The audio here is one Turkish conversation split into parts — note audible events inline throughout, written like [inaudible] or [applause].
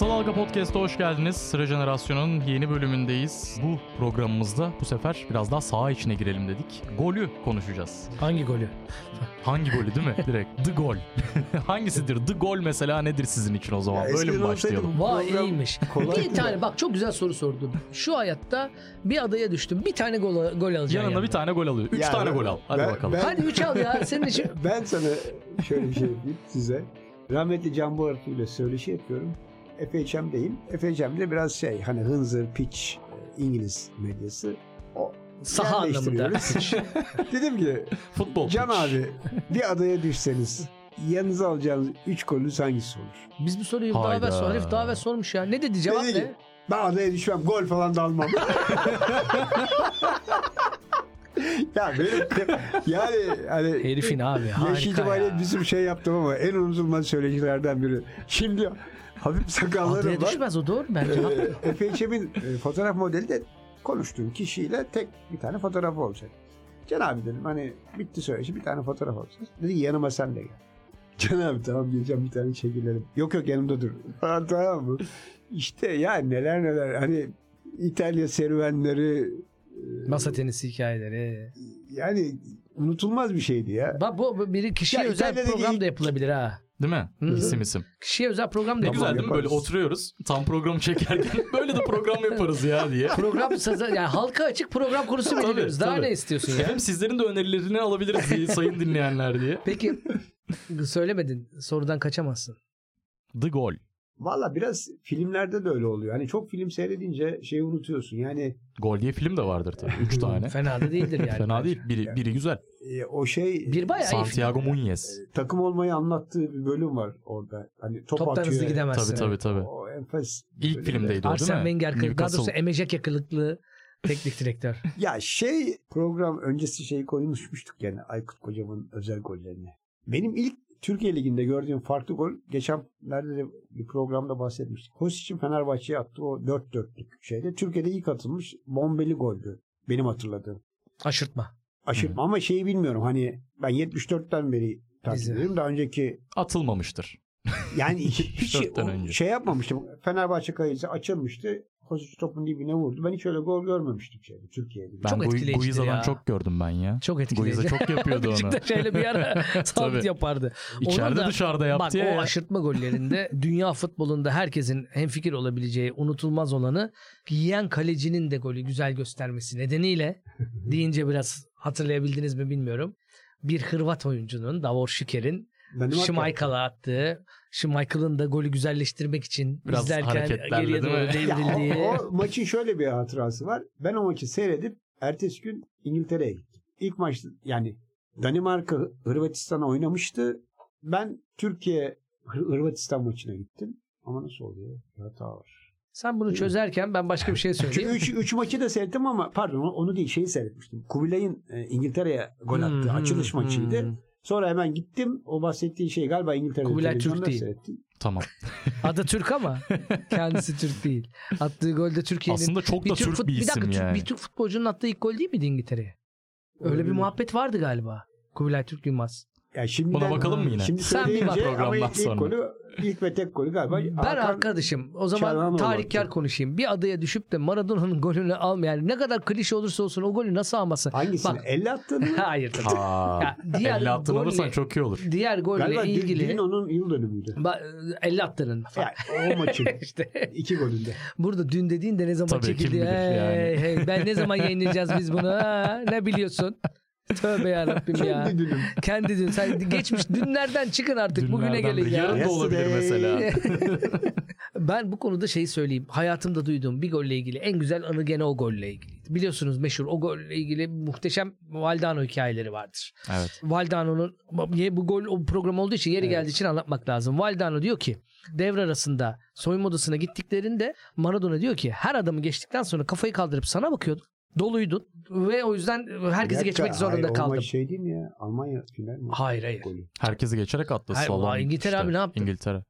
Kısa Dalga Podcast'a hoş geldiniz. Sıra Jenerasyon'un yeni bölümündeyiz. Bu programımızda bu sefer biraz daha saha içine girelim dedik. Golü konuşacağız. Hangi golü? Hangi golü değil mi? [laughs] Direkt The Gol. [laughs] Hangisidir? The Gol mesela nedir sizin için o zaman? Ya Böyle mi başlayalım? Vay Program iyiymiş. kolay bir tane bak çok güzel soru sordum. Şu hayatta bir adaya düştüm. Bir tane gol, gol alacaksın. Yanında yani. bir tane gol alıyor. Üç Ya tane ben- gol al. Hadi ben- bakalım. ben- Hadi 3 al ya senin için. [laughs] Ben sana şöyle bir şey diyeyim size. Rahmetli Can Boğartu ile söyleşi yapıyorum. FHM değil. FHM'de biraz şey hani hınzır, piç, e, İngiliz medyası. O Saha anlamında. [laughs] [laughs] Dedim ki Futbol. Can pitch. abi bir adaya düşseniz yanınıza alacağınız 3 golünüz hangisi olur? Biz bu soruyu daha Hayda. evvel sor. Herif daha evvel sormuş ya. Ne dedi cevap Dedi ne? ki, Ben adaya düşmem gol falan da almam. [laughs] [laughs] ya benim yani hani Herifin abi Yaş itibariyle ya. bir sürü şey yaptım ama en unutulmaz söyleşilerden biri. Şimdi hafif sakallarım Adaya var. düşmez o doğru bence. Ee, FHM'in e, fotoğraf modeli de konuştuğum kişiyle tek bir tane fotoğraf olacak. Can abi dedim hani bitti söyleşi bir tane fotoğraf olacak. Dedi yanıma sen de gel. [laughs] Can abi tamam geleceğim bir tane çekilelim. Yok yok yanımda dur. [laughs] Tamam mı? İşte ya neler neler hani İtalya serüvenleri Masa tenisi hikayeleri. yani unutulmaz bir şeydi ya. Bak bu biri kişiye Ya özel İtalya'daki program ilk- da yapılabilir ha. Değil mi? Hı. İsim isim. Kişiye özel program da Ne yapılabilir. güzel değil mi? Böyle yaparız. oturuyoruz. Tam programı çekerken [laughs] böyle de program yaparız ya diye. Program yani halka açık program konusu Tabii, belirliyoruz. Daha tabii. ne istiyorsun ya? Hem sizlerin de önerilerini alabiliriz diye sayın dinleyenler diye. Peki söylemedin. Sorudan kaçamazsın. The Gol. Valla biraz filmlerde de öyle oluyor. Hani çok film seyredince şeyi unutuyorsun. Yani Gol diye film de vardır tabii. Üç [laughs] tane. Fena da değildir yani. Fena değil. Biri, biri güzel. e, o şey Bir bayağı. Santiago Muñez. takım olmayı anlattığı bir bölüm var orada. Hani top Toptan atıyor. hızlı gidemezsin. Tabii tabii tabii. O enfes. İlk bölümde. filmdeydi o değil Arsene mi? Wenger, daha doğrusu Emecek yakılıklı teknik direktör. [laughs] Ya şey program öncesi şeyi konuşmuştuk yani Aykut Kocaman'ın özel gollerini. Benim ilk Türkiye Ligi'nde gördüğüm farklı gol geçenlerde de bir programda bahsetmiştik. Kosic'in Fenerbahçe'ye attığı o 4-4'lük şeyde Türkiye'de ilk atılmış bombeli goldü. Benim hatırladığım. Aşırtma. Aşırtma ama şeyi bilmiyorum hani ben 74'ten beri takip ediyorum. Daha önceki Atılmamıştır. yani hiç [laughs] 74'ten o önce. şey yapmamıştım. Fenerbahçe kayısı açılmıştı. Kosic topun dibine vurdu. Ben hiç öyle gol görmemiştim şeyde Türkiye'de. Ben Çok etkileyicidir Guiza'dan ya. çok gördüm ben ya. Çok etkileyici. Guiza çok yapıyordu [laughs] onu. Beşiktaş'la bir ara [laughs] sabit yapardı. İçeride da- dışarıda Bak yaptı o ya. ya. aşırtma gollerinde [laughs] dünya futbolunda herkesin hemfikir olabileceği unutulmaz olanı yiyen kalecinin de golü güzel göstermesi nedeniyle deyince biraz hatırlayabildiniz mi bilmiyorum. Bir Hırvat oyuncunun Davor Şiker'in Danimarka- Schmeichel'a attığı Schmeichel'ın da golü güzelleştirmek için Biraz izlerken geriye değil doğru mi? Devrildiği. o, o maçın şöyle bir hatırası var. Ben o maçı seyredip ertesi gün İngiltere'ye gittim. İlk maçta yani Danimarka Hırvatistan'a oynamıştı. Ben Türkiye Hır- Hırvatistan maçına gittim. Ama nasıl oluyor? Bir hata var. Sen bunu çözerken ben başka bir şey söyleyeyim. 3 üç maçı da seyrettim ama pardon onu değil şeyi seyretmiştim. Kubilay'ın e, İngiltere'ye gol attığı Hmm, açılış hmm, maçıydı. hmm. Sonra hemen gittim. O bahsettiğin şey galiba İngiltere'de Kubilay Türk değil. seyrettim. Tamam. [laughs] Adı Türk ama kendisi Türk değil. Attığı golde Türkiye'nin Aslında çok da Türk fut- bir bir dakika, isim Türk- yani. bir Türk futbolcunun attığı ilk gol değil miydi İngiltere'ye? Öyle bir Olabilir. muhabbet vardı galiba. Kubilay Türk Yılmaz. Ya şimdiden, Buna bakalım mı yine? Şimdi Sen bir bak programdan ilk, ilk sonra. golü ilk ve tek golü galiba Ben Hakan- arkadaşım o zaman tarihkar konuşayım. Bir adaya düşüp de Maradona'nın [laughs] golünü almayan ne kadar klişe olursa olsun o golü nasıl almasın? Hangisini? Bak- 50 attığını mı? [laughs] Hayır tabii. Aa, Ya, diğer 50 attın golle- alırsan çok iyi olur. Diğer golle Galiba ilgili dün onun yıl dönümüydü. Ba- 50 attığının. Yani o maçın [laughs] işte iki golünde. burada dün dediğin de ne zaman Tabii, kim çekildi? bilir Hey, yani. hey, ben ne zaman yayınlayacağız biz bunu? Ha, ne biliyorsun? Tövbe yarabbim ya. Kendi dünüm. Kendi dün. Sen geçmiş dünlerden çıkın artık. Bugüne Dünlerden gelin de ya. Yarın da olabilir mesela. [laughs] ben bu konuda şeyi söyleyeyim. Hayatımda duyduğum bir golle ilgili en güzel anı gene o golle ilgili. Biliyorsunuz meşhur o golle ilgili muhteşem Valdano hikayeleri vardır. evet. Valdano'nun bu gol o program olduğu için yeri geldiği için anlatmak lazım. Valdano diyor ki devre arasında soyunma odasına gittiklerinde Maradona diyor ki her adamı geçtikten sonra kafayı kaldırıp sana bakıyordum. Doluydun ve o yüzden herkesi geçmek zorunda hayır, kaldım. şey değil mi ya? Almanya final mi? Hayır hayır. Golü. Herkesi geçerek attı. Hayır, Slalom ulan İngiltere abi ne yaptı? İngiltere.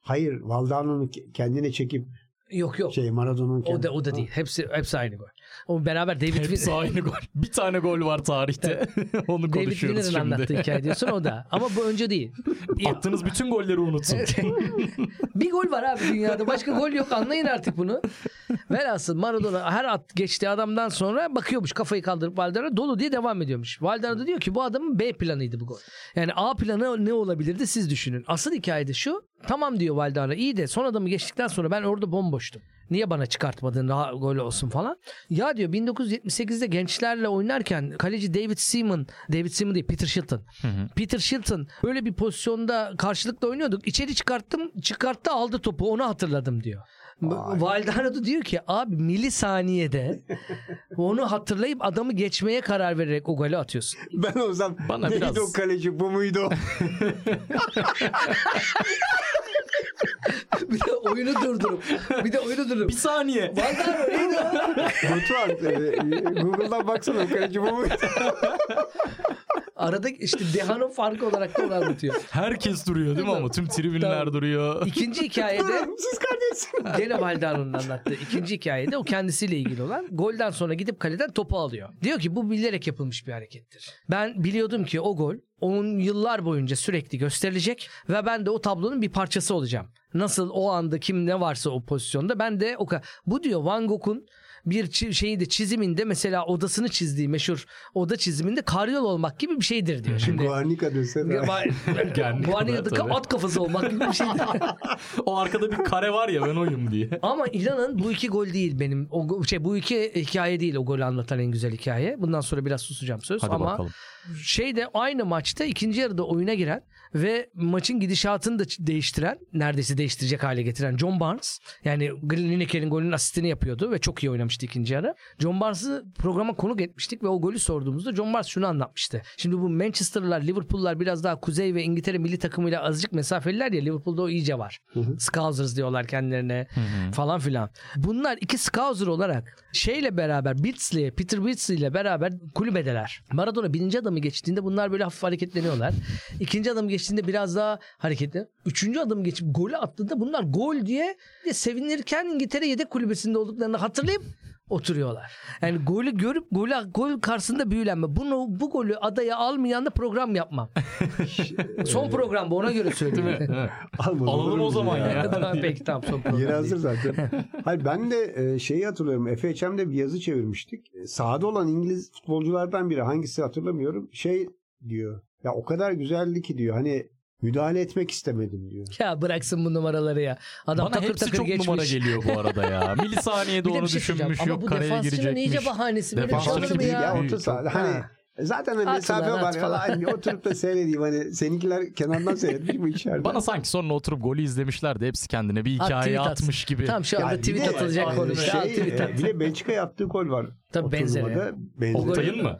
Hayır Valdano'nu ke- kendine çekip Yok yok. Şey Maradona'nın o da kendi- o da değil. Hepsi hepsi aynı gol. O beraber David Hepsi Win- aynı gol. [laughs] Bir tane gol var tarihte. [laughs] Onu David konuşuyoruz anlattığı şimdi. hikaye diyorsun o da. [laughs] Ama bu önce değil. Attığınız bütün golleri unutun. bir gol var abi dünyada. Başka gol yok. Anlayın artık bunu. Velhasıl Maradona her at geçtiği adamdan sonra bakıyormuş kafayı kaldırıp Valderrama dolu diye devam ediyormuş. Valderrama da diyor ki bu adamın B planıydı bu gol. Yani A planı ne olabilirdi siz düşünün. Asıl hikaye de şu. Tamam diyor Valderrama iyi de son adamı geçtikten sonra ben orada bomboştum. Niye bana çıkartmadın daha gol olsun falan. Ya diyor 1978'de gençlerle oynarken kaleci David Seaman, David Seaman değil Peter Shilton. Peter Shilton böyle bir pozisyonda karşılıklı oynuyorduk. İçeri çıkarttım, çıkarttı aldı topu onu hatırladım diyor. Vay. Valdano da diyor ki abi milisaniyede onu hatırlayıp adamı geçmeye karar vererek o golü atıyorsun. [laughs] Ben o zaman Bana neydi biraz- o kaleci bu muydu bir de oyunu durdurup bir de oyunu durdurup bir saniye. Valdano neydi o? Batuhan e, Google'dan baksana o kaleci bu muydu? [laughs] Arada işte Deha'nın farkı olarak da onu anlatıyor. Herkes duruyor değil mi ama? Tüm tribünler Tabii. duruyor. İkinci hikayede Siz kardeşsiniz. [laughs] Gene Valdano'nun anlattığı ikinci hikayede o kendisiyle ilgili olan golden sonra gidip kaleden topu alıyor. Diyor ki bu bilerek yapılmış bir harekettir. Ben biliyordum ki o gol onun yıllar boyunca sürekli gösterilecek ve ben de o tablonun bir parçası olacağım. Nasıl o anda kim ne varsa o pozisyonda ben de o kadar. Bu diyor Van Gogh'un bir şeyi de çiziminde mesela odasını çizdiği meşhur oda çiziminde karyol olmak gibi bir şeydir diyor. Şimdi Guarnica desene. [laughs] Tabii. at kafası olmak gibi bir şeydir. [laughs] O arkada bir kare var ya ben oyum diye. Ama inanın bu iki gol değil benim. O şey bu iki hikaye değil o golü anlatan en güzel hikaye. Bundan sonra biraz susacağım söz Hadi ama bakalım. şeyde aynı maçta ikinci yarıda oyuna giren ve maçın gidişatını da değiştiren, neredeyse değiştirecek hale getiren John Barnes. Yani Lineker'in golünün asistini yapıyordu ve çok iyi oynamıştı ikinci yarı. John Barnes'ı programa konuk etmiştik ve o golü sorduğumuzda John Barnes şunu anlatmıştı. Şimdi bu Manchester'lar, Liverpool'lar biraz daha Kuzey ve İngiltere milli takımıyla azıcık mesafeliler ya Liverpool'da o iyice var. Scousers diyorlar kendilerine falan filan. Bunlar iki Scouser olarak şeyle beraber Beardsley, Peter Beardsley ile beraber kulübedeler. Maradona birinci adamı geçtiğinde bunlar böyle hafif hareketleniyorlar. İkinci adam geçtiğinde biraz daha hareketli. Üçüncü adamı geçip golü attığında bunlar gol diye sevinirken İngiltere yedek kulübesinde olduklarını hatırlayıp oturuyorlar. Yani golü görüp golü, gol karşısında büyülenme. Bunu bu golü adaya almayan da program yapmam. Son program bu ona göre söyleyeyim. Almadım, Alalım o zaman ya. [laughs] tamam peki tamam son program. Yeri hazır zaten. Hayır ben de e, şeyi hatırlıyorum. FHM'de bir yazı çevirmiştik. E, Sahada olan İngiliz futbolculardan biri hangisi hatırlamıyorum. Şey diyor. Ya o kadar güzeldi ki diyor. Hani müdahale etmek istemedim diyor. Ya bıraksın bu numaraları ya. Adam Bana takır hepsi takır çok geçmiş. numara geliyor bu arada ya. [laughs] Onu bir şey düşünmüş Ama yok bu kareye defansçının iyice girecekmiş. bahanesi. Böyle bir şey Defansçı olur mu değil ya? Ya orta sahada. Hani Ha. zaten hani At mesafe var. at falan. hani oturup da seyredeyim. Hani seninkiler kenardan seyretmiş bu içeride. Bana sanki sonra oturup golü izlemişler de hepsi kendine bir At, hikaye at. atmış gibi. Tamam şu anda Ya bir tweet de, atılacak e, konu. Şey, at. bir de Belçika yaptığı gol var. Tabii benzeri. Benzeri. Oktay'ın mı?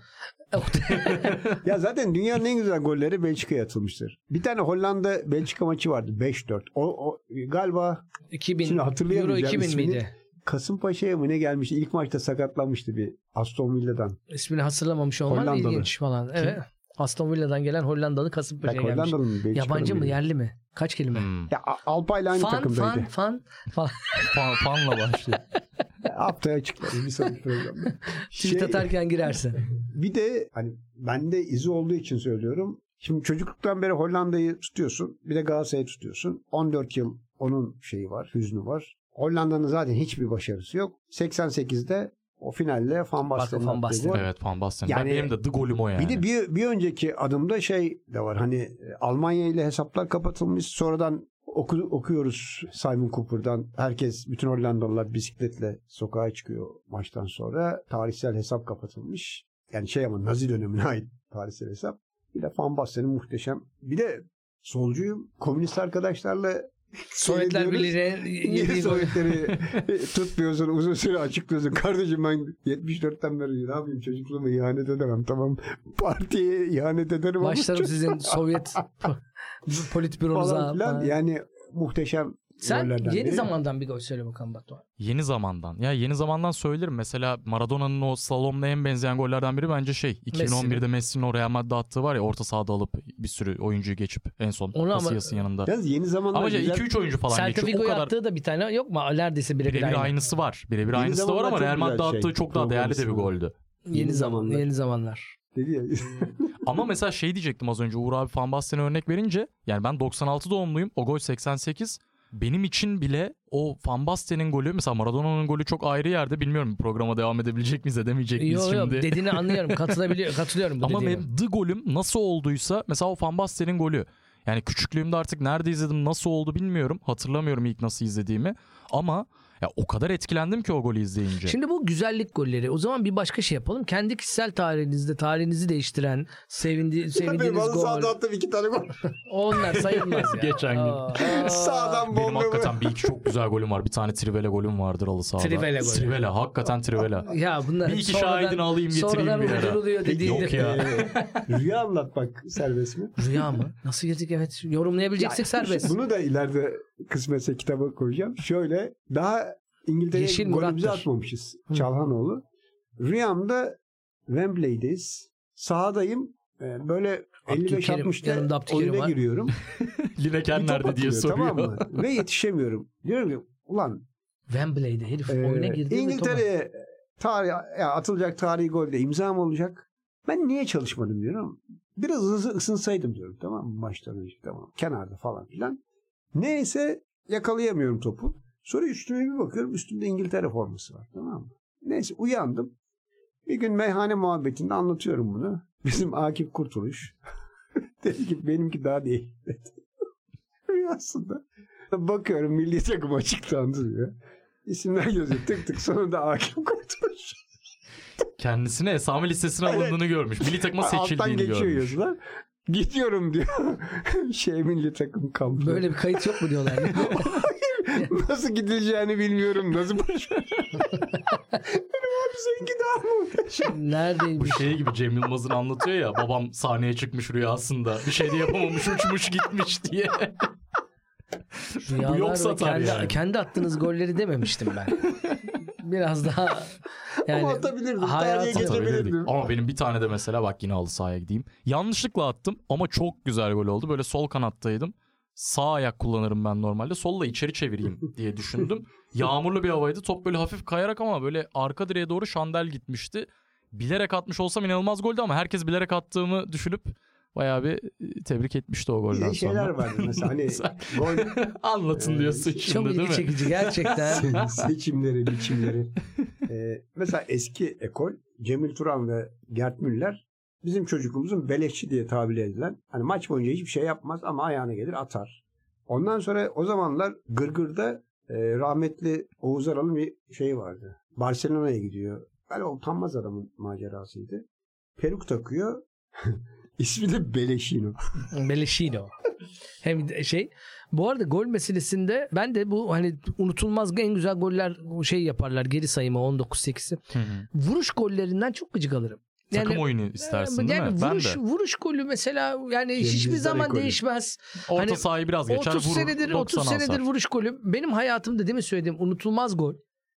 Ya zaten dünyanın en güzel golleri Belçika'ya atılmıştır. Bir tane Hollanda Belçika maçı vardı 5-4. O, o galiba 2000 Şimdi Euro hatırlayamayacağım 2000 ismini. miydi? Kasımpaşa'ya mı ne gelmişti? İlk maçta sakatlanmıştı bir Aston Villa'dan. İsmini hatırlamamış olman Hollandalı. ilginç falan. Evet. Aston Villa'dan gelen Hollandalı Kasımpaşa'ya gelmiş. Hollandalı mı? Belçikalı Yabancı mı yerli mi? Kaç kelime? Hmm. Ya Alpay'la aynı Fan takımdaydı. fan fan falan. Fan, fanla başlıyor. [laughs] Haftaya açıklarız bir sonraki programda. [laughs] Tweet Şey, atarken girersin. [laughs] bir de hani bende izi olduğu için söylüyorum. Şimdi çocukluktan beri Hollanda'yı tutuyorsun. Bir de Galatasaray'ı tutuyorsun. 14 yıl onun şeyi var, hüznü var. Hollanda'nın zaten hiçbir başarısı yok. 88'de o finalle Van Basten'in Van Basten. evet Van Basten. Yani- ben benim de the golüm o yani. Bir de bir, bir önceki adımda şey de var. Hani e, Almanya ile hesaplar kapatılmış. Sonradan oku, okuyoruz Simon Cooper'dan. Herkes, bütün Hollandalılar bisikletle sokağa çıkıyor maçtan sonra. Tarihsel hesap kapatılmış. Yani şey ama Nazi dönemine [laughs] ait tarihsel hesap. Bir de Van Basten'in muhteşem. Bir de solcuyum. Komünist arkadaşlarla Sovyetler. Birliği'ne Niye. Sovyetleri [laughs] tutmuyorsun uzun süre açıklıyorsun. Kardeşim ben 74'ten beri ne yapayım çocukluğuma ihanet edemem. Tamam partiye ihanet ederim ama Başlarım sizin Sovyet [laughs] politbüronuza. falan filan. Yani muhteşem Sen yeni biri. zamandan bir gol söyle bakalım Batuhan. Yeni zamandan. Ya yeni zamandan söylerim. Mesela Maradona'nın o slalomla en benzeyen gollerden biri bence şey. 2011'de Messi'nin o Real Madrid'de attığı var ya orta sahada alıp bir sürü oyuncuyu geçip en son Onu ama- Casillas'ın yanında. Yalnız yeni zamanlar Ama güzel- 2-3 oyuncu falan Celta geçiyor. O Vigo'ya kadar attığı da bir tane yok mu? Neredeyse birebir birebir aynı. aynısı var. Birebir Yeni aynısı da var zamanlar ama çok Real Madrid'de güzel şey, attığı çok daha değerli de bir programı. goldü. Yeni, Yeni zaman, zamanlar. yeni zamanlar. dedi ya. [laughs] Ama mesela şey diyecektim az önce Uğur abi Van Basten'e örnek verince yani ben 96 doğumluyum. O gol 88. Benim için bile o Van Basten'in golü mesela Maradona'nın golü çok ayrı yerde bilmiyorum programa devam edebilecek miyiz edemeyecek miyiz Yok yok şimdi. dediğini anlıyorum. [laughs] Katılabiliyor, katılıyorum bu Ama dediğine. benim The golüm nasıl olduysa mesela o Van Basten'in golü. Yani küçüklüğümde artık nerede izledim nasıl oldu bilmiyorum. Hatırlamıyorum ilk nasıl izlediğimi. Ama ya o kadar etkilendim ki o golü izleyince. Şimdi bu güzellik golleri. O zaman bir başka şey yapalım. Kendi kişisel tarihinizde tarihinizi değiştiren, sevindi, Benim sevindiğiniz gol. sahada attım iki tane gol. [laughs] Onlar sayılmaz ya. Geçen gün. Aa. Sağdan Benim bomba hakikaten bir iki çok güzel golüm var. Bir tane Trivela golüm vardır halı sahada. Trivela golü. Trivela. Hakikaten Trivela. Ya bunlar Bir iki sonradan- şahidini alayım getireyim sonradan bir ara. uyduruluyor dediğindir. Yok ya. [laughs] Ee, Rüya anlat bak serbest mi? Rüya mı? Nasıl girdik evet. Yorumlayabileceksek serbest. Bunu da ileride kısmetse kitaba koyacağım. Şöyle daha İngiltere'ye golümüzü atmamışız. Hı. Çalhanoğlu. Rüyamda Wembley'deyiz. Sahadayım. Ee, Böyle Abdülkerim, 55-60'da yanında Abdülkerim oyuna giriyorum. [laughs] Lineker nerede diye soruyor. Tamam mı? Ve yetişemiyorum. Diyorum ki ulan Wembley'de herif e, oyuna girdi. İngiltere'ye tarih, ya atılacak tarihi golde imzam olacak. Ben niye çalışmadım diyorum. Biraz ısı- ısınsaydım diyorum tamam mı maçtan önce tamam kenarda falan filan. Neyse yakalayamıyorum topu. Sonra üstüme bir bakıyorum üstümde İngiltere forması var tamam mı? Neyse uyandım. Bir gün meyhane muhabbetinde anlatıyorum bunu. [laughs] Bizim Akif Kurtuluş. [laughs] Dedi ki benimki daha değil. dedi. [laughs] Rüyasında. Bakıyorum milli takım açıklandı diyor. İsimler yazıyor tık tık sonunda Akif Kurtuluş. Kendisine esami listesine Evet. alındığını görmüş. Milli takıma Alttan seçildiğini geçiyor görmüş. yazılar. Gidiyorum diyor. [laughs] şey milli takım kampı. Böyle bir kayıt yok mu diyorlar. [laughs] [laughs] Nasıl gidileceğini bilmiyorum. Nasıl başaracağım. abi seninki daha mı? Bu Neredeymiş? şey gibi Cem Yılmaz'ın anlatıyor ya babam sahneye çıkmış rüyasında bir şey de yapamamış uçmuş gitmiş diye. Rüyalar yok ve satar kendi, yani. kendi attığınız golleri dememiştim ben. Biraz daha [laughs] yani Ama atabilirdim. Tarihe geçebilirdim. Ama benim bir tane de mesela bak yine halı sahaya gideyim. Yanlışlıkla attım ama çok güzel gol oldu. Böyle sol kanattaydım. Sağ ayak kullanırım ben normalde. Solla içeri çevireyim diye düşündüm. [laughs] Yağmurlu bir havaydı. Top böyle hafif kayarak ama böyle arka direğe doğru şandel gitmişti. Bilerek atmış olsam inanılmaz goldü ama herkes bilerek attığımı düşünüp bayağı bir e, tebrik etmişti o golden de şeyler sonra. vardı mesela hani [laughs] gol [laughs] Anlatın Ee, diyorsun şimdi çok değil ilgi mi? çekici gerçekten. [laughs] Se- seçimleri, biçimleri. Ee, mesela eski ekol Cemil Turan ve Gert Müller bizim çocukluğumuzun beleşçi diye tabir edilen hani maç boyunca hiçbir şey yapmaz ama ayağına gelir atar. Ondan sonra o zamanlar Gırgır'da e, rahmetli Oğuz Aral'ın bir şeyi vardı. Barcelona'ya gidiyor. Böyle utanmaz adamın macerasıydı. Peruk takıyor. İsmi de Beleşino. [laughs] Beleşino. Hem şey bu arada gol meselesinde ben de bu hani unutulmaz en güzel goller şey yaparlar geri sayımı 19-8'i. Hı hı. Vuruş gollerinden çok gıcık alırım. Takım oyunu istersin yani değil mi? Ben vuruş, de. vuruş golü mesela yani Cem hiçbir zaman ekolü. değişmez. Orta hani sahayı biraz geçer 30 vurur. senedir 30 90 senedir asar. vuruş golü. Benim hayatımda değil mi söylediğim unutulmaz gol.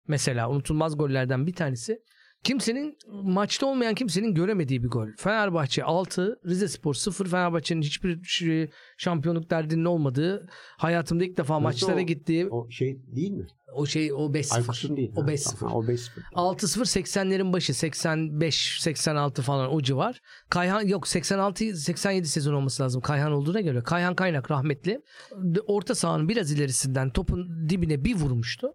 Mesela unutulmaz gollerden bir tanesi. Kimsenin maçta olmayan kimsenin göremediği bir gol. Fenerbahçe 6, Rize Spor 0. Fenerbahçe'nin hiçbir şampiyonluk derdinin olmadığı, hayatımda ilk defa Nasıl maçlara o- gittiğim O şey değil mi? o şey o 5-0. Aykut'un değil. O Ha, 5-0. ha, O 5-0. 6-0 80'lerin başı 85 86 falan o civar. Kayhan yok 86 87 sezon olması lazım. Kayhan olduğuna göre. Kayhan Kaynak rahmetli. Orta sahanın biraz ilerisinden topun dibine bir vurmuştu.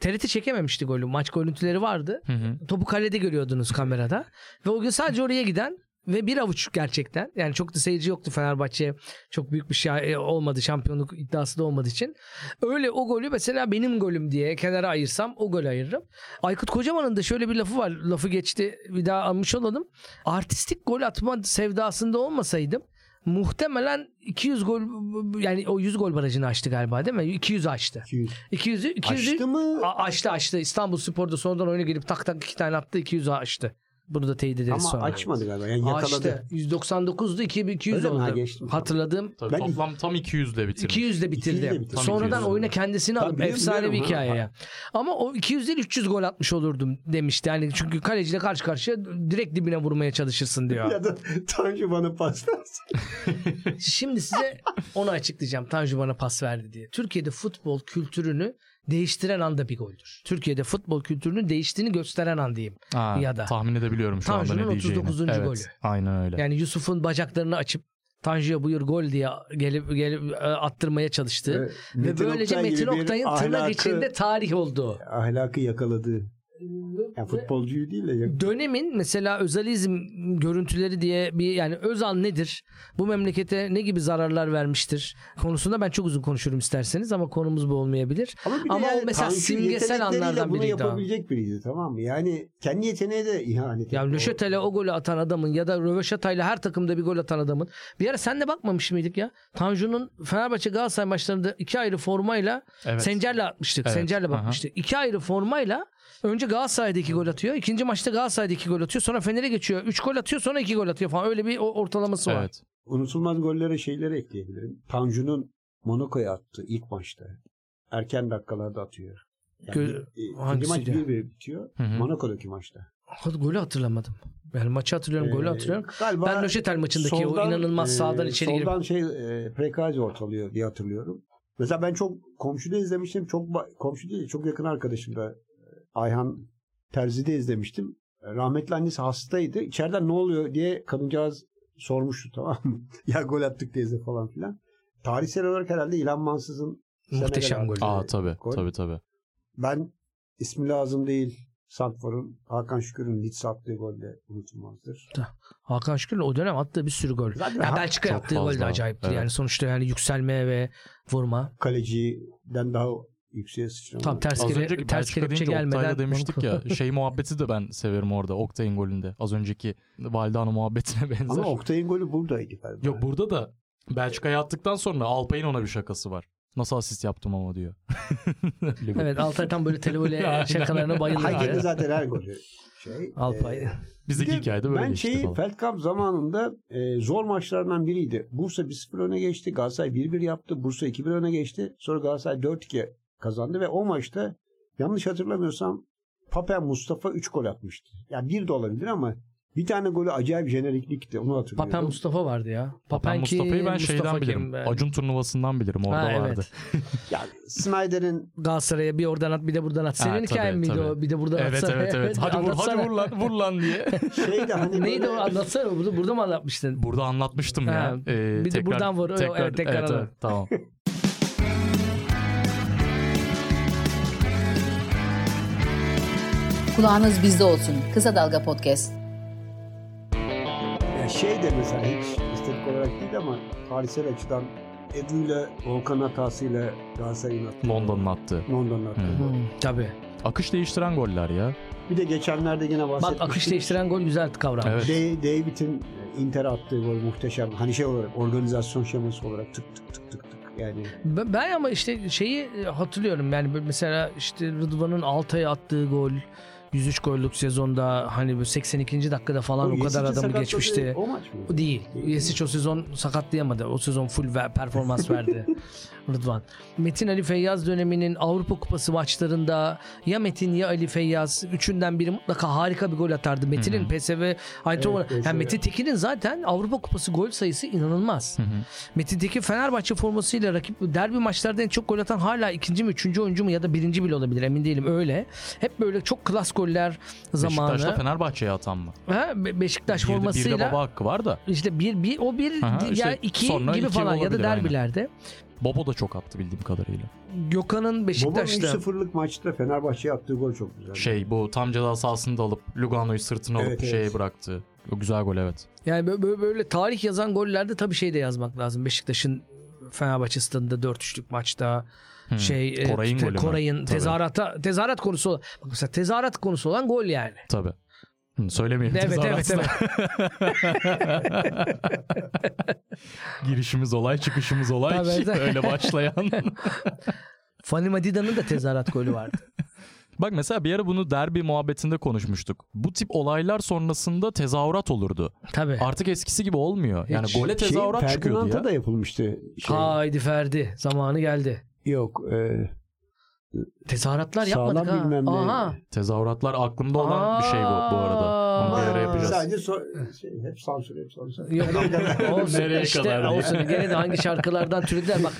TRT çekememişti golü. Maç görüntüleri vardı. Hı hı. Topu kalede görüyordunuz kamerada. Ve o gün sadece oraya giden ve bir avuç gerçekten. Yani çok da seyirci yoktu Fenerbahçe. Çok büyük bir şey olmadı. Şampiyonluk iddiası da olmadığı için. Öyle o golü mesela benim golüm diye kenara ayırsam o golü ayırırım. Aykut Kocaman'ın da şöyle bir lafı var. Lafı geçti bir daha almış olalım. Artistik gol atma sevdasında olmasaydım muhtemelen 200 gol yani o 100 gol barajını açtı galiba değil mi? 200 açtı. 200. 200'ü 200'ü Açtı mı? A- açtı açtı. İstanbul Spor'da sonradan oyuna gelip tak tak iki tane attı 200'ü açtı. Bunu da teyit ederiz Ama sonra. açmadı galiba. Yani yakaladı. Açtı. 199'du 2200 Öyle oldu. Ha, geçtim. Hatırladığım Tabii Ben- toplam tam 200 ile bitirmiş. 200 de bitirdi. 200 de bitirdi. Sonradan 200 de. oyuna kendisini alıp biliyorum, efsane bir biliyorum. hikaye Ha. ya. Ama o 200 değil 300 gol atmış olurdum demişti. Yani çünkü kaleciyle karşı karşıya direkt dibine vurmaya çalışırsın diyor. [laughs] Ya da Tanju bana pas versin. Şimdi size onu açıklayacağım. Tanju bana pas verdi diye. Türkiye'de futbol kültürünü değiştiren anda bir goldür. Türkiye'de futbol kültürünün değiştiğini gösteren an diyeyim. Ha, Ya da. Tahmin edebiliyorum şu anda Tanju'nun ne diyeceğini. 39. evet, golü. Aynen öyle. Yani Yusuf'un bacaklarını açıp Tanju'ya buyur gol diye gelip gelip e, attırmaya çalıştı. Evet, Ve Metin böylece Oktay Metin Oktay'ın tırnak ahlakı- içinde tarih oldu. ahlakı yakaladı. Yani futbolcuyu değil de yak- Dönemin mesela özalizm görüntüleri diye bir yani Özal nedir? Bu memlekete ne gibi zararlar vermiştir? Konusunda ben çok uzun konuşurum isterseniz ama konumuz bu olmayabilir. Ama, Ama o yani mesela Tanju simgesel anlardan bunu biriydi ha. yapabilecek biriydi tamam mı? Yani kendi yeteneğe de ihanet Ya etti. Löşetel'e o golü atan adamın ya da Röveşata'yla her takımda bir gol atan adamın. Bir ara sen de bakmamış mıydık ya? Tanju'nun Fenerbahçe Galatasaray maçlarında iki ayrı formayla Evet. Sencer'le atmıştık. Evet. Sencer'le Aha. bakmıştık. İki ayrı formayla önce Galatasaray'da iki gol atıyor. ikinci maçta Galatasaray'da iki gol atıyor. Sonra Fener'e geçiyor. Üç gol atıyor sonra iki gol atıyor falan. Öyle bir o- ortalaması var. Evet. Unutulmaz gollere şeyleri ekleyebilirim. Tanju'nun Monaco'ya attığı ilk maçta. Erken dakikalarda atıyor. Yani Gö- bir- e, maç hangisiydi? 1-1 bitiyor. Hı hı. Monaco'daki maçta. Hadi golü hatırlamadım. Yani maçı hatırlıyorum, golü Ee, hatırlıyorum. Galiba Ben Löşetel maçındaki o soldan, inanılmaz e, sağdan içeri girip Soldan şey e, Prekazi ortalıyor diye hatırlıyorum. Mesela ben çok komşuda izlemiştim. Çok komşu değil çok yakın arkadaşım da Ayhan Terzi'de izlemiştim. Rahmetli annesi hastaydı. İçeriden ne oluyor diye kadıncağız sormuştu [laughs] tamam mı? ya gol attık teyze falan filan. Tarihsel olarak herhalde İlhan Mansız'ın Muhteşem Senegal gol. attığı Aa tabii. gol. Tabii tabii. Ben ismi lazım değil. Santfor'un Hakan Şükür'ün Leeds attığı gol de unutulmazdır. Hakan Şükür'ün o dönem attığı bir sürü gol. Zaten Ya ha- Belçika çok yaptığı gol de fazla. acayiptir. Evet. Yani sonuçta yani yükselme ve vurma. kaleciden daha yükseğe sıçrama. Tam ters Az kere, ters kelepçe deyince gelmeden. Oktay'da demiştik ya şey [laughs] muhabbeti de ben severim orada Oktay'ın golünde. Az önceki Valdano muhabbetine [laughs] benzer. Ama Oktay'ın golü buradaydı galiba. Yok burada da Belçika'ya attıktan sonra Alpay'ın ona bir şakası var. Nasıl asist yaptım ama diyor. Evet Altay tam böyle televole [laughs] şakalarına bayılır. Yani. zaten her golü şey. Alpay. e, Bizdeki hikayede böyle Ben şeyi falan. Feldkamp zamanında e, zor maçlardan biriydi. Bursa 1-0 öne geçti. Galatasaray 1-1 yaptı. Bursa 2-1 öne geçti. Sonra Galatasaray 4-2 kazandı ve o maçta yanlış hatırlamıyorsam Papen Mustafa 3 gol atmıştı. Yani bir de olabilir ama bir tane golü acayip jeneriklikti. Onu hatırlıyorum. Papen Mustafa vardı ya. Papen kim, Mustafa'yı ben Mustafa şeyden bilirim. Ben- Acun turnuvasından bilirim. Orada Ha, evet. vardı. [laughs] Ya Snyder'in Galatasaray'a bir oradan at bir de buradan at. Senin Ha, hikayen tabii, miydi tabii. o? Bir de buradan Evet atsana. evet evet. [laughs] Hadi vur, hadi vur lan vur lan diye. [laughs] şey de hani Neydi böyle- o anlatsana. Burada, burada mı anlatmıştın? Burada anlatmıştım ya. Ee, bir de buradan vur. Evet, tekrar anlat. tamam. Kulağınız bizde olsun. Kısa Dalga Podcast. Ya şey de mesela hiç estetik olarak değil ama tarihsel açıdan Edu ile Volkan hatasıyla Galatasaray'ın attığı. London'un attığı. London'un gol. Hmm, tabii. Akış değiştiren goller ya. Bir de geçenlerde yine Bak bahsetmiştik. akış değiştiren gol güzel kavram. Evet. Da- David'in Inter'e attığı gol muhteşem. Hani şey olarak organizasyon şeması olarak tık tık tık tık tık. Yani Ben ama işte şeyi e, hatırlıyorum yani mesela işte Rıdvan'ın Altay'a attığı gol 103 gollük sezonda hani böyle 82. dakikada falan o, kadar Yesici adamı geçmişti. O maç mı? O değil. Yesic o sezon sakatlayamadı. O sezon full ver- performans verdi [laughs] Rıdvan. Metin Ali Feyyaz döneminin Avrupa Kupası maçlarında ya Metin ya Ali Feyyaz üçünden biri mutlaka harika bir gol atardı. Metin'in PSV Eindhoven Evet, yani. Metin Tekin'in zaten Avrupa Kupası gol sayısı inanılmaz. Hı hı. Metin Tekin Fenerbahçe formasıyla rakip derbi maçlarda en çok gol atan hala ikinci mi üçüncü oyuncu mu ya da birinci bile olabilir emin değilim öyle. Hep böyle çok klas goller zamanı. Beşiktaş'ta Fenerbahçe'ye atan mı? Ha, Be- Beşiktaş Bir de, bir de formasıyla baba hakkı var da. işte bir, bir o bir Aha, di- işte ya iki gibi falan ya da olabilir, aynen. Bobo da çok attı bildiğim kadarıyla. Gökhan'ın Beşiktaş'ta 3-0'lık maçta Fenerbahçe'ye attığı gol çok güzel. Şey bu tam ceza sahasında alıp Lugano'yu sırtına alıp Evet, evet. şeye bıraktı. O güzel gol evet. yani böyle, böyle, tarih yazan gollerde tabii şey de yazmak lazım. Beşiktaş'ın Fenerbahçe stadında 4-3'lük maçta Hı. şey e, Koray'ın te-? Koray'ın Tabii. tezahürata tezahürat konusu olan bak mesela tezahürat konusu olan gol yani. Tabii. Hı, söylemeyelim. Evet evet tezahüratla. evet. [laughs] Girişimiz olay çıkışımız olay. Tabii. Öyle başlayan. [laughs] Fanny Madida'nın da tezahürat golü vardı. Bak mesela bir ara bunu derbi muhabbetinde konuşmuştuk. Bu tip olaylar sonrasında tezahürat olurdu. Tabii. Artık eskisi gibi olmuyor. Yani Hiç. gole tezahürat şey, çıkıyordu ya. da yapılmıştı. Şey. Haydi Ferdi. Zamanı geldi. Yok. E, Tezahüratlar Sağlam yapmadık ha. bilmem ne. Aha. Tezahüratlar aklımda olan bir şey bu bu arada. Onu bir ara Aa. yapacağız. sadece so- şey, hep sansür hep sansür. Yok [laughs] olsun Nereye işte kadar diye. olsun. Gene de hangi şarkılardan türediler bak.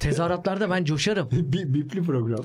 Tezahüratlarda ben coşarım. [laughs] Bi- Bipli program. [laughs]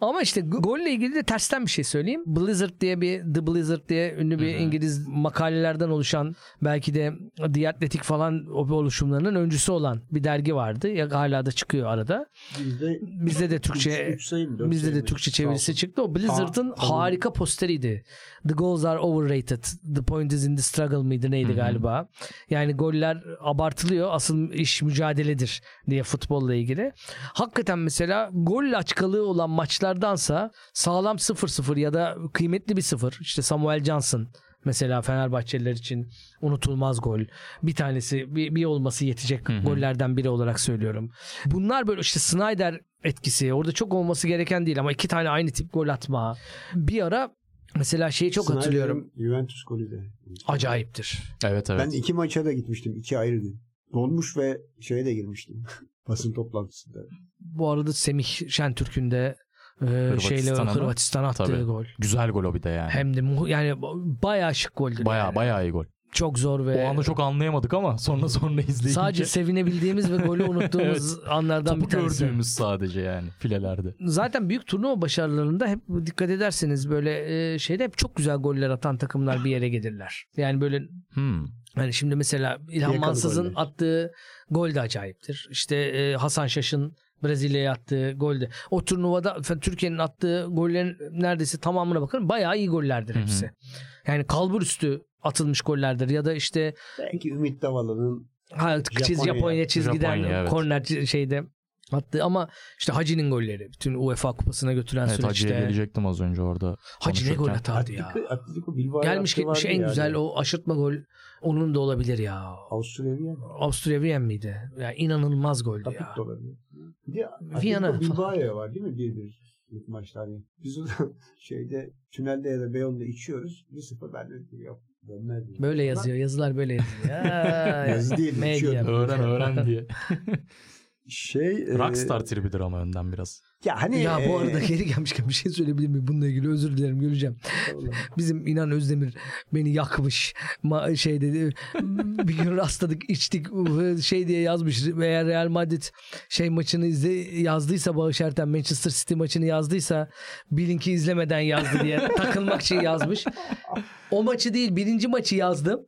Ama işte go- golle ilgili de tersten bir şey söyleyeyim. Blizzard diye bir The Blizzard diye ünlü bir İngiliz makalelerden oluşan belki de The Athletic falan o oluşumlarının öncüsü olan bir dergi vardı. Ya hala da çıkıyor arada. Bizde Bizde de Türkçe üç sayı mı, dört bizde de? Türkçe çevirisi çıktı. O Blizzard'ın Ha, tamam. harika posteriydi. The goals are overrated. The point is in the struggle mıydı neydi Hı hı. galiba. Yani goller abartılıyor. Asıl iş mücadeledir diye futbolla ilgili. Hakikaten mesela gol açkalığı olan maçlardansa sağlam 0-0 ya da kıymetli bir 0. İşte Samuel Johnson mesela Fenerbahçeliler için unutulmaz gol. Bir tanesi bir, bir olması yetecek Hı hı. gollerden biri olarak söylüyorum. Bunlar böyle işte Snyder etkisi orada çok olması gereken değil ama iki tane aynı tip gol atma. Bir ara mesela şeyi çok Snyder'in hatırlıyorum. Juventus golü de. Acayiptir. Evet evet. Ben iki maça da gitmiştim. iki ayrı gün. Dolmuş ve şeye de girmiştim. [laughs] Basın toplantısında. Bu arada Semih Şentürk'ün de e, şeyle Hırvatistan'a attığı Tabii. gol. Güzel gol o bir de yani. Hem de yani bayağı şık goldü. Baya yani. baya iyi gol. Çok zor ve O anı çok anlayamadık ama sonra sonra izleyince sadece sevinebildiğimiz ve golü unuttuğumuz [laughs] anlardan topu bir tanesi. gördüğümüz sadece yani filelerde. Zaten büyük turnuva başarılarında hep dikkat ederseniz böyle e, şeyde hep çok güzel goller atan takımlar bir yere gelirler. Yani böyle Hmm. hani şimdi mesela İlhan Yakalı Mansız'ın attığı gol de acayiptir. İşte e, Hasan Şaş'ın Brezilya'ya attığı gol de. O turnuvada Türkiye'nin attığı gollerin neredeyse tamamına bakın bayağı iyi gollerdir Hı hı. hepsi. Yani kalbur üstü atılmış gollerdir ya da işte Belki Ümit Davalı'nın ha, çiz Japonya. Japonya çizgiden Japonya, evet. korner şeyde attı ama işte Hacı'nin golleri bütün UEFA kupasına götüren Evet Hacı'ya süreçte. gelecektim az önce orada. Hacı ne gol atardı ya. Atletico, Bilbao Gelmiş gitmiş en yani. güzel o aşırtma gol onun da olabilir ya. Avusturya. Avusturya Viyen miydi? Ya inanılmaz goldü Tapik ya. olabilir. Bir de Viyana. Bilbao'ya var değil mi? Bir bir ilk maçlar. Yani Biz o zaman [laughs] şeyde tünelde ya da Beyon'da içiyoruz. 1-0 ben de yok. Dönmez. Böyle yazıyor. Yazılar böyle yazıyor. [laughs] Ya, Yazı değil, Medya. Öğren öğren diye. [laughs] Şey. e, Rockstar tribidir ama önden biraz. Ya hani. Ya bu arada geri gelmişken bir şey söyleyebilir miyim? Bununla ilgili özür dilerim göreceğim. Bizim İnan Özdemir beni yakmış. Ma şey dedi. bir gün rastladık içtik şey diye yazmış. Eğer Real Madrid şey maçını izle, yazdıysa Bağış Erten Manchester City maçını yazdıysa bilin ki izlemeden yazdı diye [laughs] takılmak için yazmış. O maçı değil birinci maçı yazdım.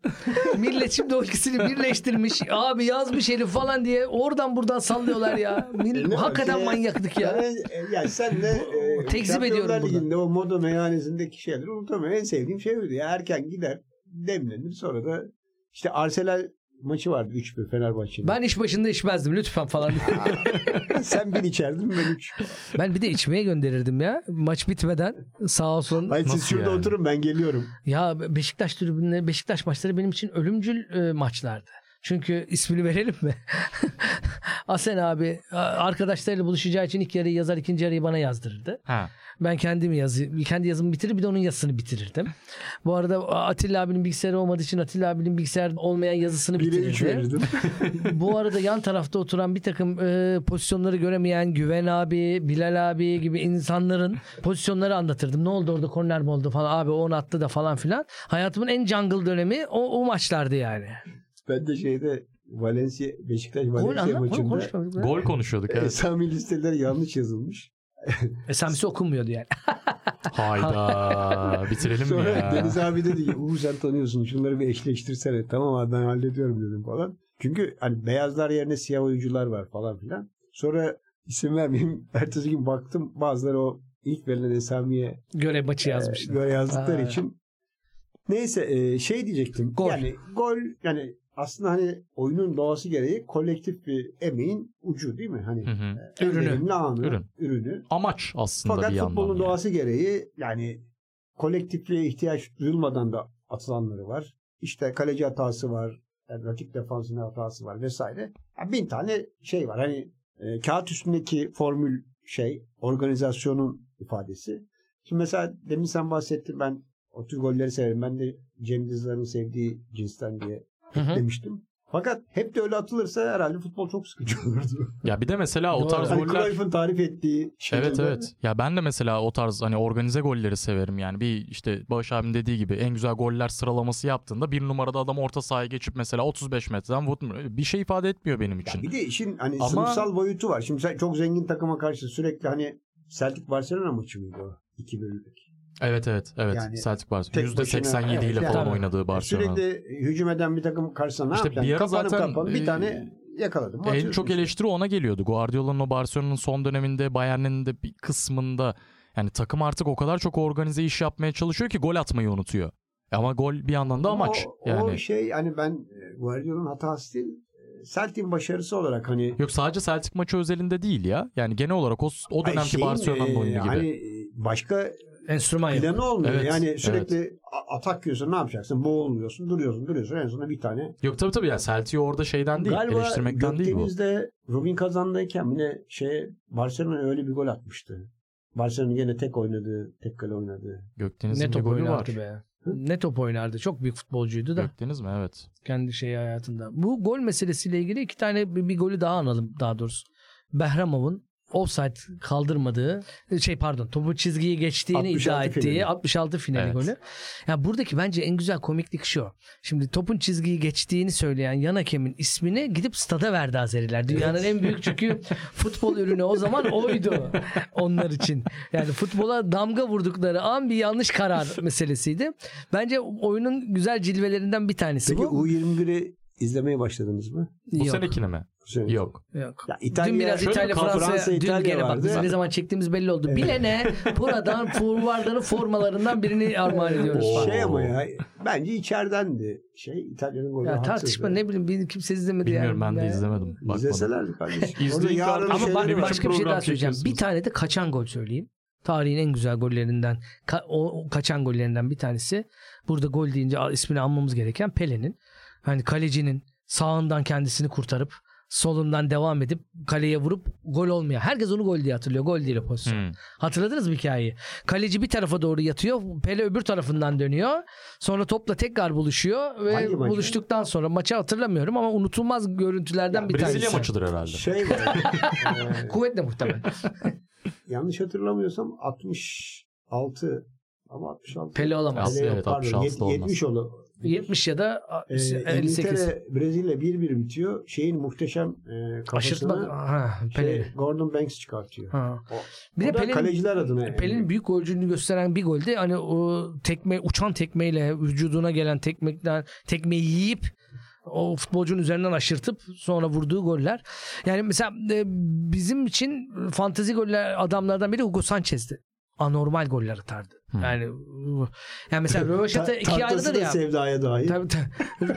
Millet şimdi o ikisini birleştirmiş. Abi yazmış herif falan diye oradan buradan sallıyorlar ya. Mil- Ne var Hakikaten ki? manyaklık ya. Yani, e, yani sen de e, tekzip ediyorum. Ligi'nde o moda meyhanesindeki şeyleri unutamıyorum. En sevdiğim şey buydu. Ya erken gider demlenir sonra da işte Arsenal maçı vardı 3-1 Fenerbahçe'nin. Ben iş başında içmezdim lütfen falan. [laughs] Sen bir içerdin ben 3. ben bir de içmeye gönderirdim ya. Maç bitmeden sağ olsun. Hayır siz şurada yani? oturun ben geliyorum. Ya Beşiktaş tribünleri, Beşiktaş maçları benim için ölümcül e, maçlardı. Çünkü ismini verelim mi? [laughs] Asen abi arkadaşlarıyla buluşacağı için ilk yarıyı yazar ikinci yarıyı bana yazdırırdı. Ha. Ben kendimi yazı, kendi yazımı bitirir bir de onun yazısını bitirirdim. Bu arada Atilla abinin bilgisayarı olmadığı için Atilla abinin bilgisayar olmayan yazısını 1'e 3 bitirirdi. [laughs] Bu arada yan tarafta oturan bir takım e, pozisyonları göremeyen Güven abi, Bilal abi gibi insanların pozisyonları anlatırdım. Ne oldu orada korner mi oldu falan abi o onu attı da falan filan. Hayatımın en jungle dönemi o, o maçlardı yani. Ben de şeyde Valencia, Beşiktaş Gol Valencia onu maçında mı? Gol konuşuyorduk evet. Esami listeleri yanlış yazılmış. [laughs] Esamisi okunmuyordu yani. [laughs] Hayda. Bitirelim mi Sonra ya? Deniz abi dedi ki Uğur sen tanıyorsun şunları bir eşleştirsene. Tamam abi ben hallediyorum dedim falan. Çünkü hani beyazlar yerine siyah oyuncular var falan filan. Sonra isim vermeyeyim. [laughs] Ertesi gün baktım bazıları o ilk verilen Esami'ye Görev maçı yazmış. e, böyle yazdıkları Ha. için. Neyse e, şey diyecektim. Gol. Yani gol yani aslında hani oyunun doğası gereği kolektif bir emeğin ucu değil mi? Hani Hı hı. en Ürünü. anı, Ürün. ürünü. Amaç aslında Fakat bir yandan. futbolun yani. doğası gereği yani kolektifliğe ihtiyaç duyulmadan da atılanları var. İşte kaleci hatası var, yani rakip defansının hatası var vesaire. Yani bin tane şey var. Hani e, kağıt üstündeki formül şey, organizasyonun ifadesi. Şimdi mesela demin sen bahsettin ben o tür golleri severim. Ben de Cem Dizdar'ın sevdiği cinsten diye Hı hı. demiştim. Fakat hep de öyle atılırsa herhalde futbol çok sıkıcı [laughs] olurdu. Ya bir de mesela o tarz Hani goller Cruyff'un tarif ettiği şeyler. Evet evet. Ya ben de mesela o tarz hani organize golleri severim yani. Bir işte Bağış abim dediği gibi en güzel goller sıralaması yaptığında bir numarada adam orta sahaya geçip mesela 35 metreden. Bir şey ifade etmiyor benim Ya için. bir de işin hani Ama- sınıfsal boyutu var. Şimdi sen çok zengin takıma karşı sürekli hani Celtic Barcelona maçı mıydı o? 2-1'lik. Evet evet evet. Yani Celtic tek %87 başına- ile Evet, falan yani. oynadığı Barcelona. Sürekli hücum eden bir takım karşısında ne İşte yapacaksın? bir ara zaten, kapanıp bir e, tane yakaladım. En çok işte. eleştiri ona geliyordu. Guardiola'nın o Barcelona'nın son döneminde Bayern'in de bir kısmında yani takım artık o kadar çok organize iş yapmaya çalışıyor ki gol atmayı unutuyor. Ama gol bir yandan da Ama amaç. o, yani o şey hani ben e, Guardiola'nın hatası değil. e, Celtic'in başarısı olarak hani Yok sadece Celtic maçı özelinde değil ya. Yani genel olarak o, o dönemki şeyin, Barcelona'nın oyunu gibi. Hani başka Enstrüman yok. planı olmuyor. Evet, yani sürekli a- atak yiyorsun ne yapacaksın? Boğuluyorsun, duruyorsun, duruyorsun. En sonunda bir tane. Yok tabii tabii ya Celtic'i orada şeyden değil, Galiba eleştirmekten değil bu. Gökdeniz'de Rubin kazandayken yine şey Barcelona öyle bir gol atmıştı. Barcelona yine tek oynadı, tek kale oynadı. Gökdeniz'in Ne bir top golü var. oynardı be. Ne top oynardı. Çok büyük futbolcuydu da Gökdeniz mi? Evet. kendi şeyi hayatında. Bu gol meselesiyle ilgili iki tane bir, bir golü daha analım daha doğrusu. Behramov'un offside kaldırmadığı şey pardon topu çizgiyi geçtiğini 66 iddia ettiği finali. 66 finali Evet. golü. Ya buradaki bence en güzel komiklik şu. Şimdi topun çizgiyi geçtiğini söyleyen yan hakemin ismini gidip stada verdi Azeriler. Dünyanın en büyük çünkü [laughs] futbol ürünü o zaman oydu onlar için. Yani futbola damga vurdukları an bir yanlış karar meselesiydi. Bence oyunun güzel cilvelerinden bir tanesi Peki bu. U21'i izlemeye başladınız mı? Bu Yok. senekini mi? Sene? Yok. Yok. Ya İtalya, dün biraz şöyle İtalya Fransa, Fransa, dün İtalya gene bak biz ne zaman çektiğimiz belli oldu. Bilene [laughs] buradan forvardanın formalarından birini armağan ediyoruz. Oo. Şey ama ya bence içeridendi. Şey İtalya'nın golü Ya tartışma ne bileyim bir kimse izlemedi Bilmiyorum yani. ben de izlemedim. Bakmadım. İzleselerdi kardeşim. İzleyin. Ama Şeyleri ba- biçim başka bir şey daha söyleyeceğim. Bir tane de kaçan gol söyleyeyim. Tarihin en güzel gollerinden ka- o, kaçan gollerinden bir tanesi. Burada gol deyince ismini anmamız gereken Pele'nin. Hani kalecinin sağından kendisini kurtarıp solundan devam edip kaleye vurup gol olmayan. Herkes onu gol diye hatırlıyor. Gol değil o pozisyon. Hmm. Hatırladınız mı hikayeyi? Kaleci bir tarafa doğru yatıyor. Pele öbür tarafından dönüyor. Sonra topla tekrar buluşuyor ve Hangi maçı? buluştuktan sonra maçı hatırlamıyorum ama unutulmaz görüntülerden Ya bir Brezilya tanesi. maçıdır herhalde. Şey var. [laughs] e, Kuvvetle muhtemel. [laughs] yanlış hatırlamıyorsam 66 ama 66. Pele olamaz. Pele evet, pardon, 66 yet- olmaz. 70 oldu. 70 ya da 58. İngiltere Brezilya 1-1 bitiyor. Şeyin muhteşem e, Aşırtma. kafasını Ha, şey, Gordon Banks çıkartıyor. Ha. O, Bir de o da Pele'nin- kaleciler adına. yani. Pelin büyük golcülüğünü gösteren bir golde hani o tekme uçan tekmeyle vücuduna gelen tekmekten tekmeyi yiyip o futbolcunun üzerinden aşırtıp sonra vurduğu goller. Yani mesela e, bizim için fantezi goller adamlardan biri Hugo Sanchez'di. Anormal goller atardı. Hmm. Yani yani mesela Röveşata [laughs] Ta- iki ayrıdır da ya. sevdaya dair. Tabii, tabii. [laughs]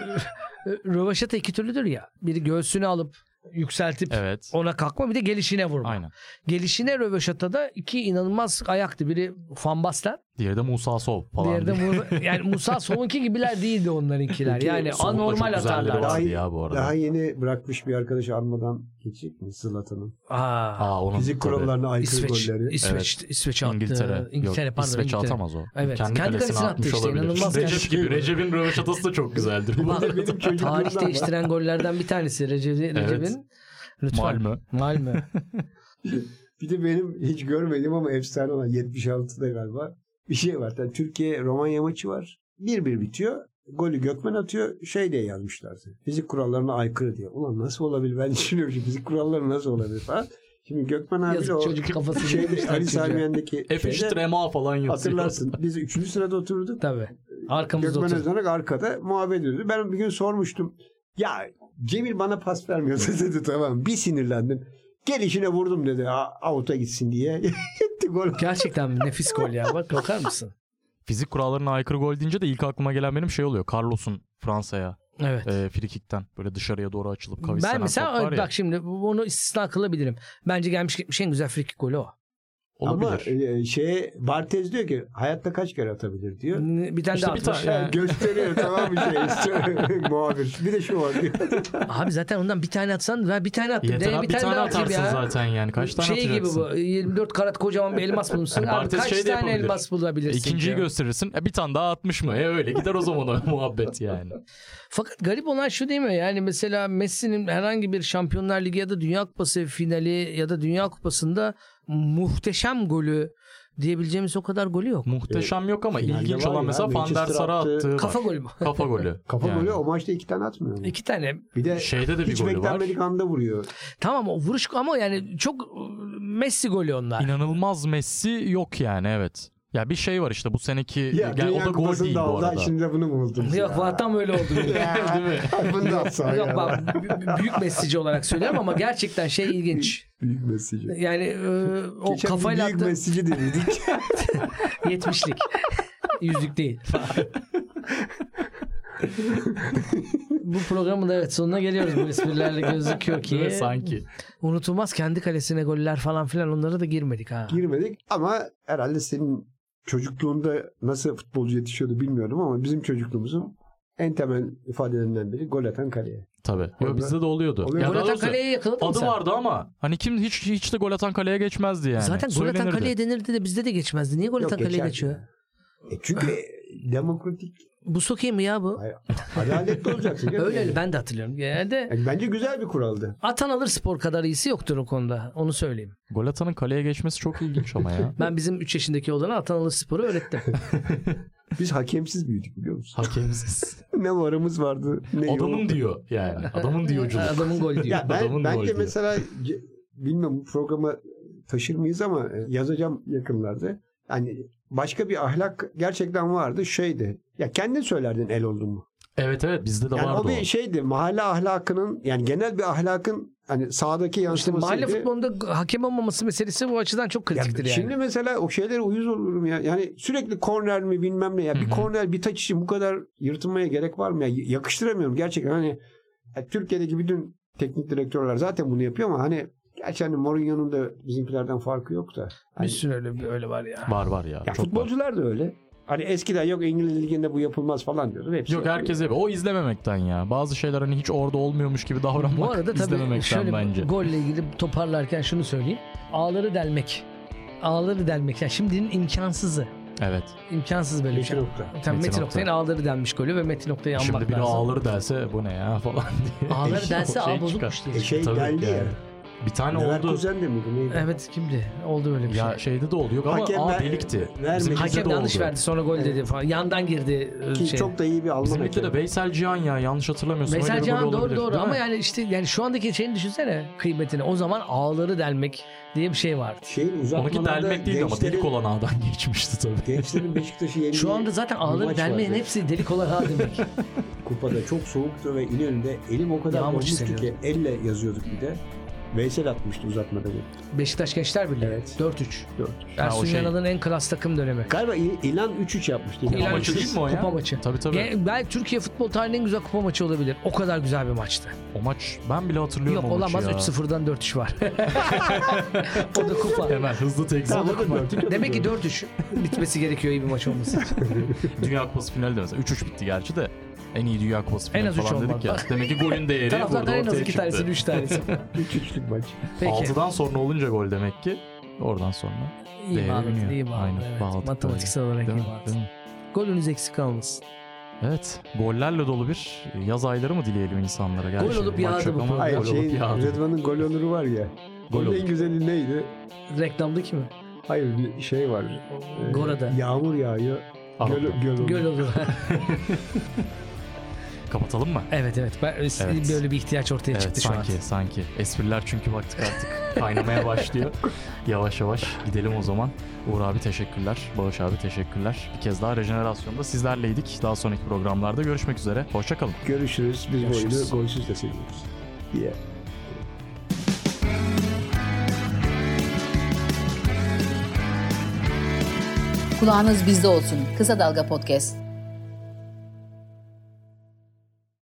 Röveşata iki türlüdür ya. Biri göğsünü alıp yükseltip Evet. ona kalkma bir de gelişine vurma. Aynen. Gelişine röveşatada iki inanılmaz ayaktı. Biri Van Basten, Diğeri de Musa Sov falan. diğeri de diye. Mu- [laughs] yani Musa Sov'unki gibiler değildi onlarınkiler. Yani Sov'un da anormal atarlar. Daha, ya bu arada. daha yeni bırakmış bir arkadaş almadan geçecek mi Zlatan'ın? Aa, Aa, onun Fizik tabii. kurallarına aykırı İsveç, golleri. İsveç, İsveç attı. İngiltere. İngiltere Yok, pardon. İsveç İngiltere. atamaz o. Evet, Kendi, kendi kalesine kalesine atmış işte, olabilir. inanılmaz Recep gibi. Recep'in röveşatası da çok [laughs] güzeldir. Benim tarih değiştiren gollerden bir tanesi Recep'in. Evet. Lütfen. Malmö. Malmö. [laughs] Bir de benim hiç görmediğim ama efsane olan 76'da galiba bir şey var. Yani Türkiye Romanya maçı var. 1-1 bitiyor. Golü Gökmen atıyor. Şey diye yazmışlardı. Fizik kurallarına aykırı diye. Ulan nasıl olabilir? Ben [laughs] düşünüyorum şu fizik kuralları nasıl olabilir falan. Şimdi Gökmen abi Yazık o çocuk kafasını [laughs] şeyde yemişler Ali çocuğa. Sami Yen'deki F şeyde eşittir MA falan yazıyor. hatırlarsın. Biz 3. sırada oturduk. Tabii. Arkamızda Gökmen oturdu. Özdanak arkada muhabbet ediyordu. Ben bir gün sormuştum. Ya Cemil bana pas vermiyor [laughs] dedi tamam. Bir sinirlendim. Gelişine vurdum dedi. "A- Out'a gitsin diye. [laughs] Gol. Gerçekten nefis gol ya. Bak bakar mısın? Fizik kurallarına aykırı gol deyince de ilk aklıma gelen benim şey oluyor. Carlos'un Fransa'ya Evet. e, frikikten böyle dışarıya doğru açılıp kavislenen Ben mesela top var ya. bak şimdi bunu istisna kılabilirim. Bence gelmiş gitmiş en güzel free kick golü o. Olabilir. Ama e, şeye Bartez diyor ki hayatta kaç kere atabilir diyor. Bir tane İşte daha bir atmış. tane- Yani gösteriyor tamam bir şey. [laughs] Muhabir. Bir de şu var diyor. [laughs] Abi zaten ondan bir tane atsan ben bir tane attım. Yeter Ne, abi, bir tane atayım atarsın ya. zaten yani. Kaç tane şey gibi atacaksın? bu 24 karat kocaman bir elmas bulmuşsun. Yani [laughs] Abi kaç şey tane yapabilir. elmas bulabilirsin? İkinciyi ya? gösterirsin. E, bir tane daha atmış mı? E öyle gider o zaman o muhabbet yani. Fakat garip olan şu değil mi? Yani mesela Messi'nin herhangi bir Şampiyonlar Ligi ya da Dünya Kupası finali ya da Dünya Kupası'nda muhteşem golü diyebileceğimiz o kadar golü yok. Muhteşem yok ama Finalde ilginç var olan ya, mesela Van der Manchester Sar'a attı. attığı var. Kafa golü mü? Kafa golü. [laughs] Kafa Yani. golü o maçta iki tane atmıyor mu? İki tane. Bir de Şeyde de bir hiç golü var. beklenmedik anda vuruyor. Tamam o vuruş ama yani çok Messi golü onlar. İnanılmaz Messi yok yani evet. Ya bir şey var işte bu seneki Ya yani o da gol değil bu arada. Şimdi [laughs] de [laughs] bunu mu buldunuz Yok ya? tam öyle oldu. Değil mi? Da atsa Yok bak büyük Messi'ci olarak söylüyorum ama gerçekten şey ilginç. Büyük Messi'ci. Yani e, o [laughs] Geçen kafayla büyük attı Messi'ci dedik. 70'lik. Yüzlük değil. bu programın da evet sonuna geliyoruz bu esprilerle gözüküyor ki. Sanki. Unutulmaz kendi kalesine goller falan filan onlara da girmedik ha. Girmedik ama herhalde senin çocukluğunda nasıl futbolcu yetişiyordu bilmiyorum ama bizim çocukluğumuzun en temel ifadelerinden biri gol atan kaleye. Tabii. Yo, bizde de oluyordu. Oluyor. Ya Gol atan kaleye yakaladın mı adı sen? vardı ama hani kim hiç hiç de gol atan kaleye geçmezdi yani. Zaten gol atan kaleye denirdi de bizde de geçmezdi. Niye gol atan kaleye geçiyor? E çünkü demokratik Bu sokayım mı ya bu? hayır, adaletli olacaksın. [laughs] Öyle öyle ben de hatırlıyorum. Genelde Yani bence güzel bir kuraldı. atan alır spor kadar iyisi yoktur o konuda. Onu söyleyeyim. Gol atanın kaleye geçmesi çok ilginç ama ya. Ben bizim 3 yaşındaki oğlana atan alır sporu öğrettim. [laughs] Biz hakemsiz büyüdük biliyor musun? Hakemsiz. [laughs] ne varımız vardı ne yok. Adamın diyor yani. Adamın diyorculuk. Adamın gol diyor. Ya ben, Adamın gol bence diyor. mesela bilmiyorum bu programa taşır mıyız ama e, yazacağım yakınlarda. Yani başka bir ahlak gerçekten vardı. Şeydi. Ya kendin söylerdin el oldun mu? Evet evet bizde de Yani vardı o bir şeydi. Mahalle ahlakının yani genel bir ahlakın hani sahadaki İşte yansımasıydı. mahalle futbolunda hakem olmaması meselesi bu açıdan çok Ya kritiktir yani. Şimdi mesela o şeylere uyuz olurum ya. Yani sürekli korner mi bilmem ne. Ya bir Hı hı. korner bir taç için bu kadar yırtınmaya gerek var mı? Ya yakıştıramıyorum gerçekten. Hani ya Türkiye'deki bütün teknik direktörler zaten bunu yapıyor ama hani gerçi hani Mourinho'nun da bizimkilerden farkı yok da. bir Hani, sürü öyle, öyle var ya. Var var ya. ya çok var. futbolcular da öyle. Hani eskiden yok İngiliz liginde bu yapılmaz falan diyordu. Hepsi Yok herkes yapıyor. O izlememekten ya. Bazı şeyler hani hiç orada olmuyormuş gibi davranmak Bu arada tabii izlememekten şöyle bence. golle ilgili toparlarken şunu söyleyeyim. Ağları delmek. Ağları delmek. Yani şimdinin imkansızı. Evet. İmkansız böyle bir şey. Metin Oktay. Tam Metin Metin, Oktay. Oktay'ın ağları delmiş golü ve Metin Oktay'ı anmak Şimdi biri lazım. ağları delse bu ne ya [laughs] falan diye. Ağları [laughs] Şey delse ağ bozukmuş diye. E şey Tabii geldi ya. Bir tane Neler oldu. Kuzen de miydi neydi? Evet kimdi? Oldu öyle bir şey. Ya şeyde de oluyor ama Hakem ağ ver- delikti. vermedi. Bizim Hakem de yanlış oldu. verdi sonra gol dedi falan. Yandan girdi e, Ki şey. çok da iyi bir Alman Bizim ligde de hakem. Veysel Cihan ya yanlış hatırlamıyorsam. Mesela öyle Cihan doğru olabilir, doğru değil ama mi? yani işte yani şu andaki şeyini düşünsene kıymetini. O zaman ağları delmek diye bir şey vardı. Şeyin Onunki uzatmalarda delmek değil ama gençlerin- delik olan ağdan [laughs] geçmişti tabii. Gençlerin Beşiktaş'ı yendiği Şu anda zaten bir ağları maç delmeyin vardı. hepsi delik olan ağ demek. [laughs] Kupada çok soğuktu ve İnönü'nde elim o kadar Yağmur ki elle yazıyorduk bir de. Veysel atmıştı uzatmada gol. Beşiktaş Gençler Birliği. Evet. 4-3. 4-3. Ersun şey... Yanal'ın en klas takım dönemi. Galiba İl- İlan 3-3 yapmıştı. İlan, kupa maçı değil mi o ya? Kupa maçı. Tabii tabii. Ge- belki Türkiye futbol tarihinin en güzel kupa maçı olabilir. O kadar güzel bir maçtı. O maç ben bile hatırlıyorum Yok, o maçı olamaz ya. 3-0'dan 4-3 var. [laughs] o da kupa. Hemen hızlı tek o da kupa. Demek ki 4-3 bitmesi gerekiyor iyi bir maç olması için. [laughs] Dünya Kupası finali de mesela 3-3 bitti gerçi de en iyi Dünya Kupası en az falan dedik ya. Demek ki golün değeri burada ortaya çıktı. Taraflardan en az iki tanesini, üç tanesi. 3 [laughs] 3 Kick maç. Peki. 6'dan sonra olunca gol demek ki. Oradan sonra. İyi bağladık, iyi bağladık. Evet. Matematiksel olarak değil iyi bağladık. Golünüz eksik kalmasın. Evet. Gollerle dolu bir yaz ayları mı dileyelim insanlara? Gerçi gol olup yağdı bu. Hayır, gol yağdı. Rıdvan'ın gol onuru var ya. Gol en güzeli neydi? Reklamdaki mi? Hayır bir şey var. Ee, Gora'da. Yağmur yağıyor. Göl, göl olur. Göl olur. [laughs] [laughs] Kapatalım mı? evet evet. Ben, Evet. Böyle bir ihtiyaç ortaya Evet çıktı şu sanki an. sanki. Espriler çünkü baktık artık kaynamaya başlıyor. [laughs] Yavaş yavaş gidelim o zaman. Uğur abi teşekkürler. Bağış abi teşekkürler. Bir kez daha Rejenerasyon'da sizlerleydik. Daha sonraki programlarda görüşmek üzere. Hoşçakalın. Görüşürüz. Biz bu Görüşürüz. oyunu golsüz de seviyoruz. Yeah. Kulağınız bizde olsun. Kısa Dalga Podcast.